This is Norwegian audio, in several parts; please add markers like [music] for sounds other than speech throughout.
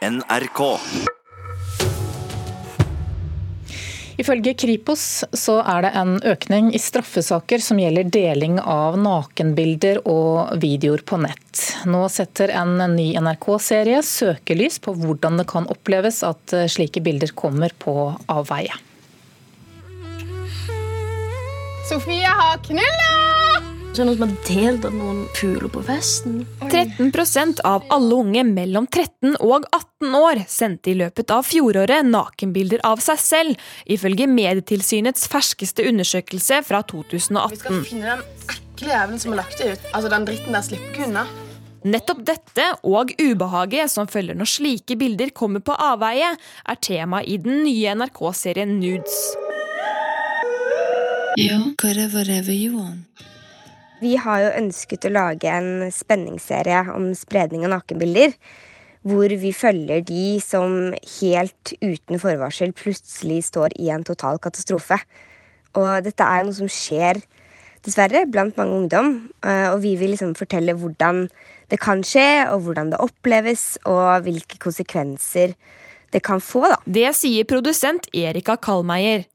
NRK. Ifølge Kripos så er det en økning i straffesaker som gjelder deling av nakenbilder og videoer på nett. Nå setter en ny NRK-serie søkelys på hvordan det kan oppleves at slike bilder kommer på avveie. Sofie har knulla! Så er det noen som har delt av noen fugler på festen. 13% av alle unge mellom 13 og 18 år sendte i løpet av fjoråret nakenbilder av seg selv, ifølge Medietilsynets ferskeste undersøkelse fra 2018. Vi skal finne den ekle jævelen som har lagt det ut. Altså Den dritten der slipper ikke unna. Nettopp dette og ubehaget som følger når slike bilder kommer på avveie, er tema i den nye NRK-serien Nudes. Ja, whatever you want. Vi har jo ønsket å lage en spenningsserie om spredning av nakenbilder. Hvor vi følger de som helt uten forvarsel plutselig står i en total katastrofe. Og dette er noe som skjer, dessverre, blant mange ungdom. Eh, og vi vil liksom fortelle hvordan det kan skje, og hvordan det oppleves, og hvilke konsekvenser det kan få. da. Det sier produsent Erika Kalmeier.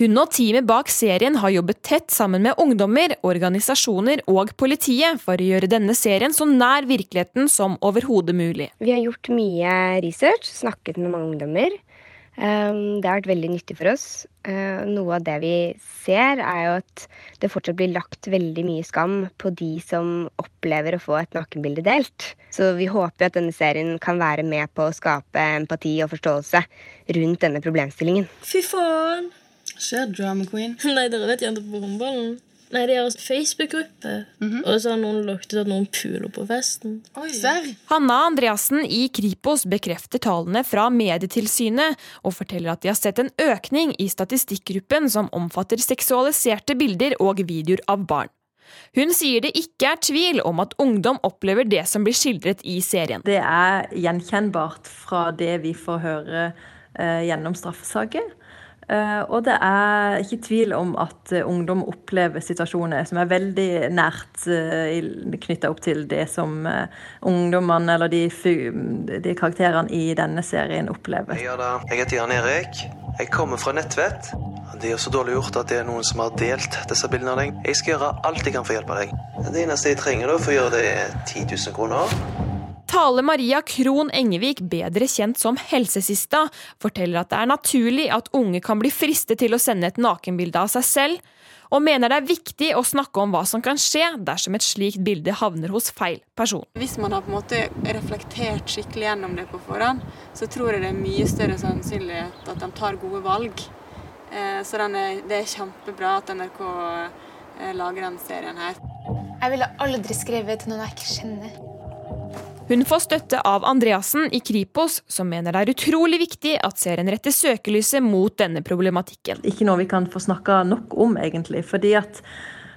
Hun og teamet bak serien har jobbet tett sammen med ungdommer, organisasjoner og politiet for å gjøre denne serien så nær virkeligheten som overhodet mulig. Vi har gjort mye research, snakket med mange ungdommer. Um, Det har vært veldig nyttig for oss. Uh, Noe av det vi ser, er jo at det fortsatt blir lagt veldig mye skam på de som opplever å få et nakenbilde delt. Så vi håper at denne serien kan være med på å skape empati og forståelse rundt denne problemstillingen. Fy faen! Skjer drama queen? [laughs] Nei, dere vet jenter på håndballen? Nei, de har en Facebook-gruppe. Og så har noen lagt ut at noen puler på festen. Oi. Hanna Andreassen i Kripos bekrefter tallene fra Medietilsynet, og forteller at de har sett en økning i statistikkgruppen som omfatter seksualiserte bilder og videoer av barn. Hun sier det ikke er tvil om at ungdom opplever det som blir skildret i serien. Det er gjenkjennbart fra det vi får høre eh, gjennom straffesaker. Eh, og det er ikke tvil om at eh, ungdom opplever situasjoner som er veldig nært uh, knytta opp til det som eh, ungdommene eller de, de karakterene i denne serien opplever. Ja da, jeg heter Jan Erik. Jeg kommer fra Nettvett. Det er så dårlig gjort at det er noen som har delt disse bildene av deg. Jeg skal gjøre alt jeg kan for å hjelpe deg. Det eneste jeg trenger da for å gjøre det, er 10 000 kroner. Tale Maria Krohn Engevik, bedre kjent som Helsesista, forteller at det er naturlig at unge kan bli fristet til å sende et nakenbilde av seg selv, og mener det er viktig å snakke om hva som kan skje dersom et slikt bilde havner hos feil person. Hvis man har på en måte reflektert skikkelig gjennom det på forhånd, så tror jeg det er mye større sannsynlighet at de tar gode valg. Eh, Så er, det er kjempebra at NRK eh, lager den serien her. Jeg ville aldri skrevet til noen jeg ikke kjenner. Hun får støtte av Andreassen i Kripos, som mener det er utrolig viktig at serien retter søkelyset mot denne problematikken. Ikke noe vi kan få snakka nok om, egentlig. Fordi at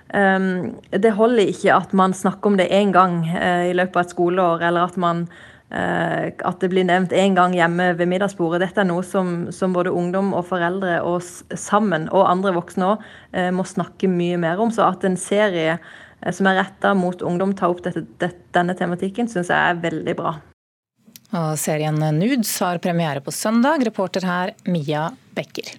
um, det holder ikke at man snakker om det én gang uh, i løpet av et skoleår, eller at man uh, at det blir nevnt én gang hjemme ved middagsbordet. Dette er noe som, som både ungdom og foreldre og sammen, og andre voksne òg, må snakke mye mer om. Så at en serie eh, som er retta mot ungdom, tar opp dette, denne tematikken, syns jeg er veldig bra. Og serien Nudes har premiere på søndag. Reporter her Mia Becker.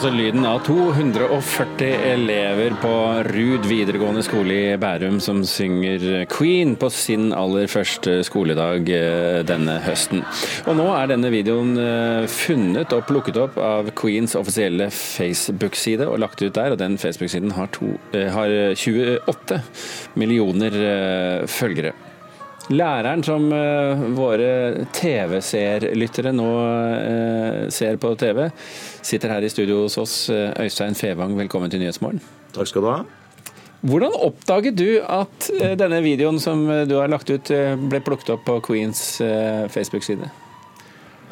Altså lyden av 240 elever på Rud videregående skole i Bærum som synger Queen på sin aller første skoledag eh, denne høsten. Og nå er denne videoen eh, funnet og plukket opp av Queens offisielle Facebook-side og lagt ut der, og den Facebook-siden har, eh, har 28 millioner følgere. Læreren som eh, våre TV-seerlyttere nå eh, ser på TV, sitter her i studio hos oss. Eh, Øystein Fevang, velkommen til Nyhetsmorgen. Takk skal du ha. Hvordan oppdaget du at denne videoen som du har lagt ut, ble plukket opp på Queens Facebook-side?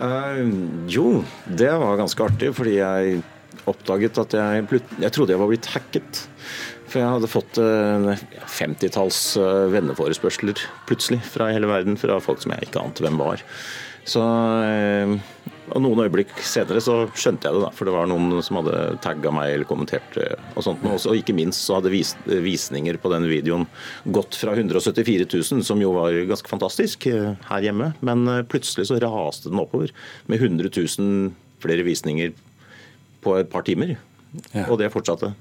Uh, jo, det var ganske artig, fordi jeg oppdaget at jeg, jeg trodde jeg var blitt hacket. For jeg hadde fått uh, 50-talls uh, venneforespørsler plutselig fra hele verden, fra folk som jeg ikke ante hvem var. Så uh, og Noen øyeblikk senere så skjønte jeg det, da, for det var noen som hadde tagga meg eller kommentert og sånt. Og ikke minst så hadde vis, visninger på den videoen gått fra 174 000, som jo var ganske fantastisk her hjemme, men plutselig så raste den oppover med 100 000 flere visninger på et par timer. Ja. Og det fortsatte.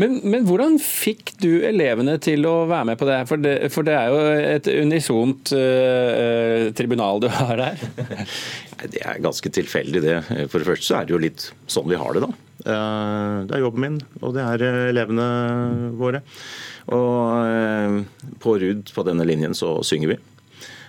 Men, men, hvordan fikk du elevene til å være med på det? For det, for det er jo et unisont uh, tribunal du har her. [laughs] det er ganske tilfeldig, det. For det første så er det jo litt sånn vi har det, da. Uh, det er jobben min, og det er elevene våre. Og på RUD, på denne linjen, så synger vi.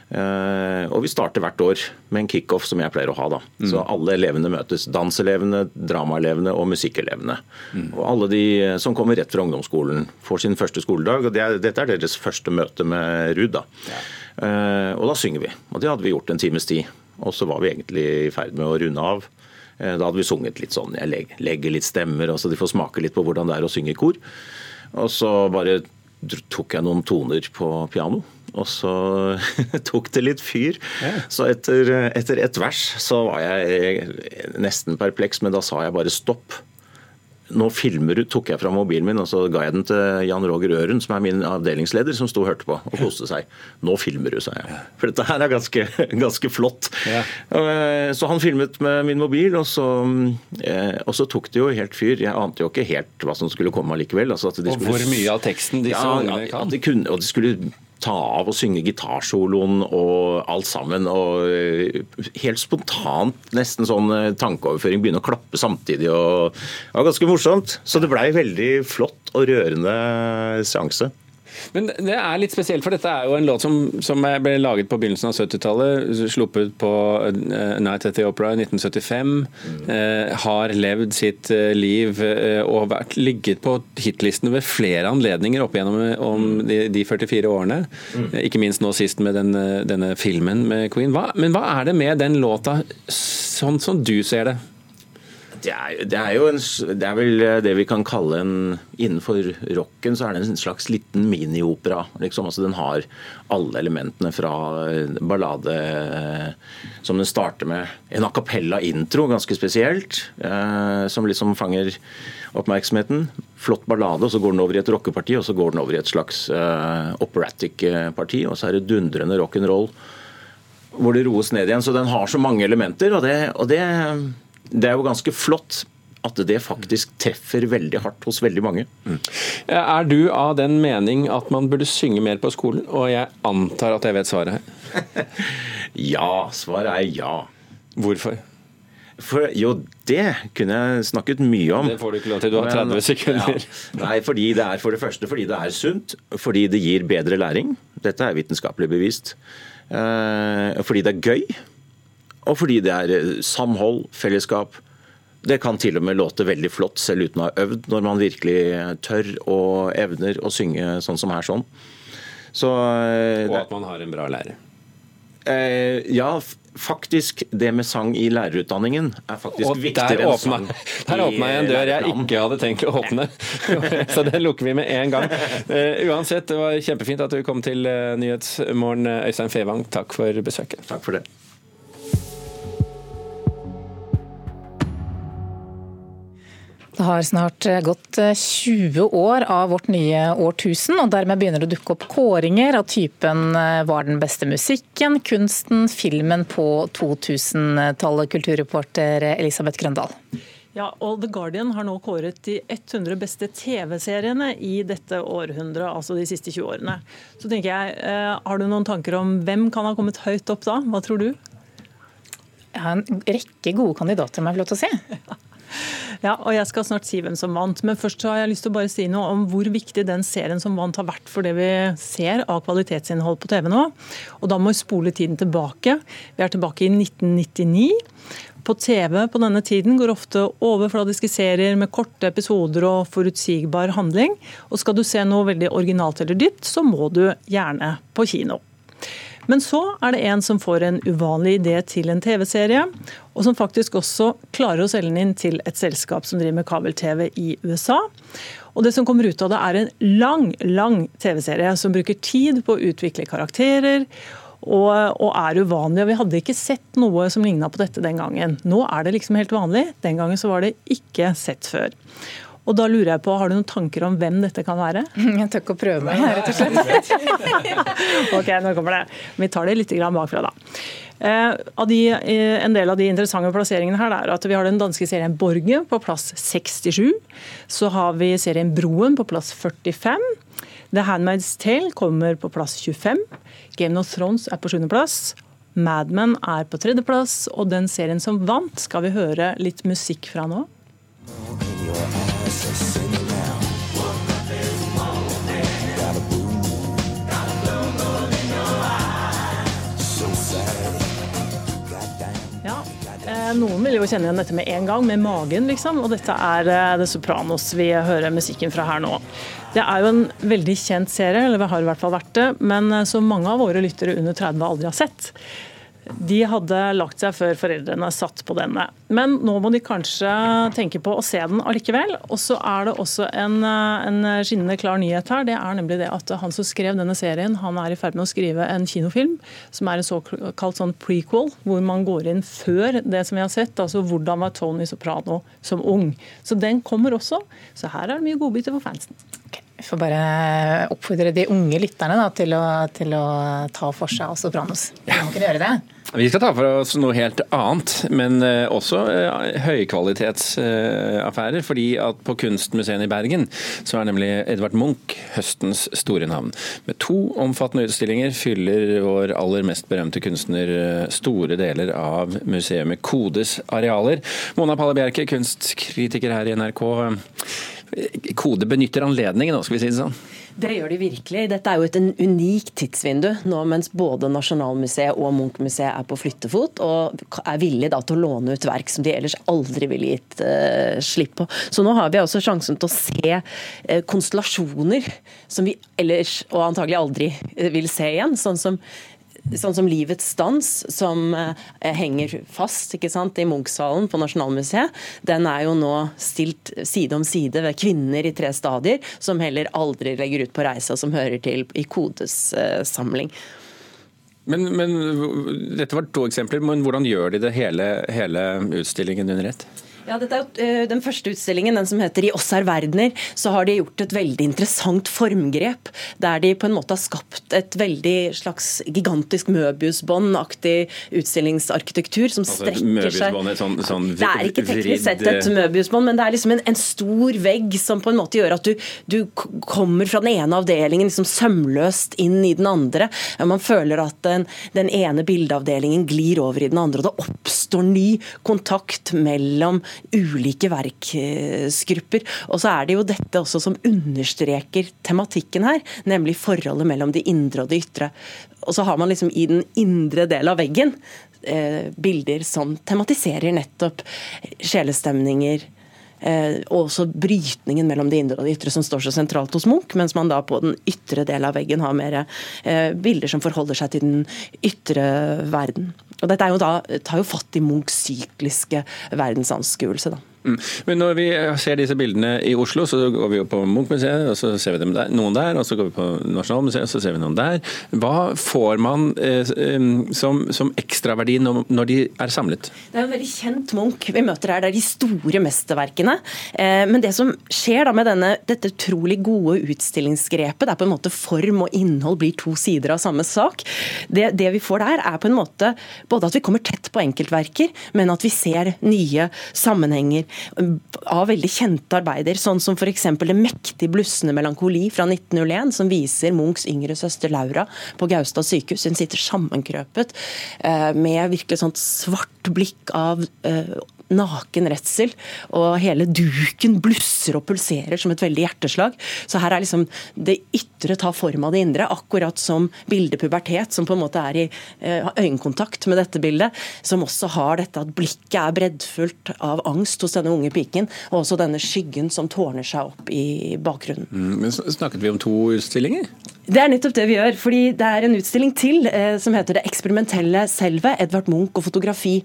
Uh, og vi starter hvert år med en kickoff som jeg pleier å ha. da. Mm. Så alle elevene møtes. Danselevene, dramaelevene og musikkelevene. Mm. Og alle de som kommer rett fra ungdomsskolen får sin første skoledag. og det er, Dette er deres første møte med RUD. da. Uh, og da synger vi. Og det hadde vi gjort en times tid. Og så var vi egentlig i ferd med å runde av. Da hadde vi sunget litt sånn, jeg legger litt stemmer, og så de får smake litt på hvordan det er å synge i kor. Og så bare tok jeg noen toner på piano. Og så [laughs] tok det litt fyr. Ja. Så etter, etter et vers så var jeg nesten perpleks, men da sa jeg bare stopp nå filmer du, tok jeg fra mobilen min og så ga jeg den til Jan Roger Øren, som er min avdelingsleder, som sto og hørte på og koste seg. Nå filmer du, sa jeg. For dette her er ganske, [laughs] ganske flott. Ja. Eh, så han filmet med min mobil, og så, eh, og så, tok det jo helt fyr. Jeg ante jo ikke helt hva som skulle komme allikevel. Altså og hvor mye av teksten disse ja, ungene kan? Ja, de kunne, og de skulle ta av og synge gitarsoloen og alt sammen. Og eh, helt spontant, nesten sånn eh, tankeoverføring, begynne å klappe samtidig. og Det var ganske morsomt. Så det blei veldig flott og rørende seanse. Men det er litt spesielt, for dette er jo en låt som, som ble laget på begynnelsen av 70-tallet. Sluppet på uh, Night at the Opera i 1975. Mm. Uh, har levd sitt uh, liv og vært, ligget på hitlistene ved flere anledninger opp igjennom om mm. de, de 44 årene. Mm. Ikke minst nå sist med den, denne filmen med Queen. Hva, men hva er det med den låta, sånn som du ser det? Det er, det er, jo en, det er vel det vi kan kalle en Innenfor rocken så er det en slags liten miniopera. Liksom. Altså, den har alle elementene fra ballade som den starter med. En a cappella-intro, ganske spesielt, eh, som liksom fanger oppmerksomheten. Flott ballade, og så går den over i et rockeparti, og så går den over i et slags eh, operatic parti. Og så er det dundrende rock'n'roll hvor det roes ned igjen. Så den har så mange elementer, og det, og det det er jo ganske flott at det faktisk treffer veldig hardt hos veldig mange. Mm. Er du av den mening at man burde synge mer på skolen? Og jeg antar at jeg vet svaret her. [laughs] ja, svaret er ja. Hvorfor? For, jo, det kunne jeg snakket mye om. Det får du ikke lov til, du har 30 sekunder. Ja. Nei, fordi det er for det første fordi det er sunt. Fordi det gir bedre læring. Dette er vitenskapelig bevist. Eh, fordi det er gøy og fordi det er eh, samhold, fellesskap. Det kan til og med låte veldig flott selv uten å ha øvd, når man virkelig tør og evner å synge sånn som her sånn. Så, eh, og at man har en bra lærer. Eh, ja, faktisk. Det med sang i lærerutdanningen er faktisk og viktigere enn sang. [laughs] Der åpna jeg en dør jeg ikke hadde tenkt å åpne. [laughs] Så den lukker vi med en gang. Uh, uansett, det var kjempefint at du kom til Nyhetsmorgen, Øystein Fevang. Takk for besøket. Takk for det. Det har snart eh, gått 20 eh, år av vårt nye årtusen, og dermed begynner det å dukke opp kåringer av typen eh, Var den beste musikken, kunsten, filmen på 2000-tallet, kulturreporter Elisabeth Grøndal. Ja, og The Guardian har nå kåret de 100 beste TV-seriene i dette århundret, altså de siste 20 årene. Så tenker jeg, Har du noen tanker om hvem kan ha kommet høyt opp da? Hva tror du? Jeg har en rekke gode kandidater, om jeg får lov til å si. Ja, [laughs] og Jeg skal snart si hvem som vant, men først så har jeg lyst til å bare si noe om hvor viktig den serien som vant har vært for det vi ser av kvalitetsinnhold på TV nå. Og Da må vi spole tiden tilbake. Vi er tilbake i 1999. På TV på denne tiden går ofte overfladiske serier med korte episoder og forutsigbar handling. Og skal du se noe veldig originalt eller dypt, så må du gjerne på kino. Men så er det en som får en uvanlig idé til en TV-serie, og som faktisk også klarer å selge den inn til et selskap som driver med kabel-TV i USA. Og Det som kommer ut av det, er en lang, lang TV-serie som bruker tid på å utvikle karakterer. Og, og, er uvanlig. og Vi hadde ikke sett noe som ligna på dette den gangen. Nå er det liksom helt vanlig. Den gangen så var det ikke sett før. Og da lurer jeg på, Har du noen tanker om hvem dette kan være? [laughs] Jeg tør ikke å prøve meg, rett og slett. [laughs] ok, nå kommer det. Vi tar det litt bakfra, da. Eh, de, eh, en del av de interessante plasseringene her er at vi har den danske serien Borge på plass 67. Så har vi serien Broen på plass 45. The Handmaid's Tale kommer på plass 25. Game of Thrones er på sjuendeplass. Mad Men er på tredjeplass, og den serien som vant, skal vi høre litt musikk fra nå. Ja, eh, Noen vil jo kjenne igjen dette med en gang, med magen, liksom. Og dette er eh, The Sopranos vi hører musikken fra her nå. Det er jo en veldig kjent serie, eller det har i hvert fall vært det, men eh, som mange av våre lyttere under 30 aldri har sett. De hadde lagt seg før foreldrene satt på denne. Men nå må de kanskje tenke på å se den allikevel. Og så er det også en, en, skinnende klar nyhet her. Det er nemlig det at han som skrev denne serien, han er i ferd med å skrive en kinofilm som er en såkalt sånn prequel, hvor man går inn før det som vi har sett. Altså hvordan var Tony Soprano som ung. Så den kommer også. Så her er det mye godbiter for fansen. Vi får bare oppfordre de unge lytterne da, til, å, til, å, ta for seg av Sopranos. Kan dere gjøre det? Vi skal ta for oss noe helt annet, men eh, også eh, høykvalitetsaffærer. fordi at på Kunstmuseet i Bergen så er nemlig Edvard Munch høstens store navn. Med to omfattende utstillinger fyller vår aller mest berømte kunstner eh, store deler av museet med Kodes arealer. Mona Palle Bjerke, kunstkritiker her i NRK. Kode benytter anledningen, skal vi si det sånn? Det gjør de virkelig. Dette er jo et unikt tidsvindu nå mens både Nasjonalmuseet og Munch-museet er på flyttefot og er villige da til å låne ut verk som de ellers aldri ville gitt uh, slipp på. Så nå har vi også sjansen til å se uh, konstellasjoner som vi ellers og antagelig aldri uh, vil se igjen. sånn som sånn som Livets dans, som eh, henger fast ikke sant, i Munch-salen på Nasjonalmuseet, den er jo nå stilt side om side ved kvinner i tre stadier, som heller aldri legger ut på reise, og som hører til i Kodes eh, samling. Men, men, Dette var to eksempler, men hvordan gjør de det hele, hele utstillingen under ett? Ja, dette er jo eh, Den første utstillingen, den som heter 'I oss er verdener', så har de gjort et veldig interessant formgrep. Der de på en måte har skapt et veldig slags gigantisk Møbiusbånd-aktig utstillingsarkitektur som altså, strekker seg sånn, sånn Det er ikke teknisk sett et Møbiusbånd, men det er liksom en, en, stor vegg som på en måte gjør at du, du kommer fra den ene avdelingen liksom sømløst inn i den andre. Man føler at den, den ene bildeavdelingen glir over i den andre, og det oppstår ny kontakt mellom ulike verksgrupper. Og så er det jo dette også som understreker tematikken her, nemlig forholdet mellom det indre og det ytre. Og så har man liksom i den indre del av veggen eh, bilder som tematiserer nettopp sjelestemninger, og også brytningen mellom det indre og det ytre som står så sentralt hos Munch, mens man da på den ytre delen av veggen har mer eh, bilder som forholder seg til den ytre verden. Og Dette jo da, tar jo fatt i Munchs sykliske verdensanskuelse. da. Mm. Men når vi ser disse bildene i Oslo, så går vi jo på Munch-museet, og så ser vi dem der, noen der. Og så går vi på Nasjonalmuseet, og så ser vi noen der. Hva får man eh, som, som ekstraverdi når, når, de er samlet? Det er en veldig kjent Munch vi møter her. Det er de store mesterverkene. Eh, men det som skjer da med denne, dette utrolig gode utstillingsgrepet, der på en måte form og innhold blir to sider av samme sak, det, det vi får der, er på en måte både at vi kommer tett på enkeltverker, men at vi ser nye sammenhenger av veldig kjente arbeider, sånn som f.eks. det mektige 'Blussende melankoli' fra 1901, som viser Munchs yngre søster Laura på Gaustad sykehus. Hun sitter sammenkrøpet eh, med virkelig sånt svart blikk av eh, naken redsel. Og hele duken blusser og pulserer som et veldig hjerteslag. Så her er liksom det ytre tar form av det indre, akkurat som bildet pubertet, som på en måte er i eh, øyekontakt med dette bildet, som også har dette at blikket er breddfullt av angst hos denne unge piken, og også denne skyggen som tårner seg opp i bakgrunnen. Mm, men Snakket vi om to utstillinger? Det er nettopp det vi gjør. fordi Det er en utstilling til eh, som heter 'Det eksperimentelle selvet', Edvard Munch og fotografi.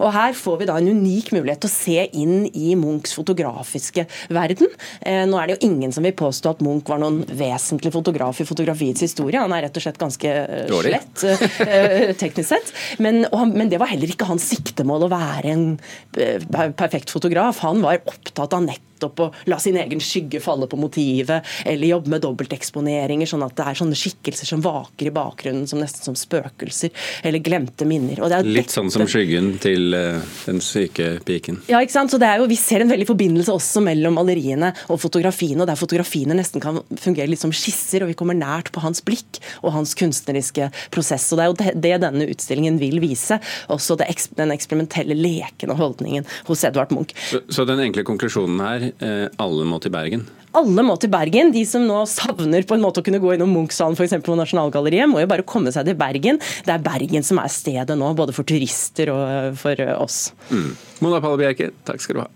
Og Her får vi da en unik mulighet til å se inn i Munchs fotografiske verden. Eh, nå er det jo ingen som vil påstå at Munch var noen vesentlig fotograf i fotografiets historie. Han er rett og slett ganske eh, Dårlig. slett, eh, teknisk sett. Men, og han, men det var heller ikke hans siktemål å være en eh, perfekt fotograf. Han var opptatt av nettopp å la sin egen skygge falle på motivet, eller jobbe med dobbelteksponeringer, sånn at det er sånne skikkelser som vaker i bakgrunnen, som nesten som spøkelser, eller glemte minner. Er Litt sånn som skyggen til eh, den syke piken. ja, ikke sant? Så det er jo, Vi ser en veldig forbindelse også mellom maleriene og fotografiene, og der fotografiene nesten kan fungere litt som skisser, og vi kommer nært på hans blikk og hans kunstneriske prosess. og Det er jo det, denne utstillingen vil vise. Også den eksperimentelle leken og holdningen hos Edvard Munch. Så, så den enkle konklusjonen her, eh, alle må til Bergen. Alle må til Bergen. De som nå savner på en måte å kunne gå innom Munch-salen f.eks. på Nasjonalgalleriet, må jo bare komme seg til Bergen. Det er Bergen som er stedet nå, både for turister og for oss. Mm. Mona Palle Bjerke, takk skal du ha.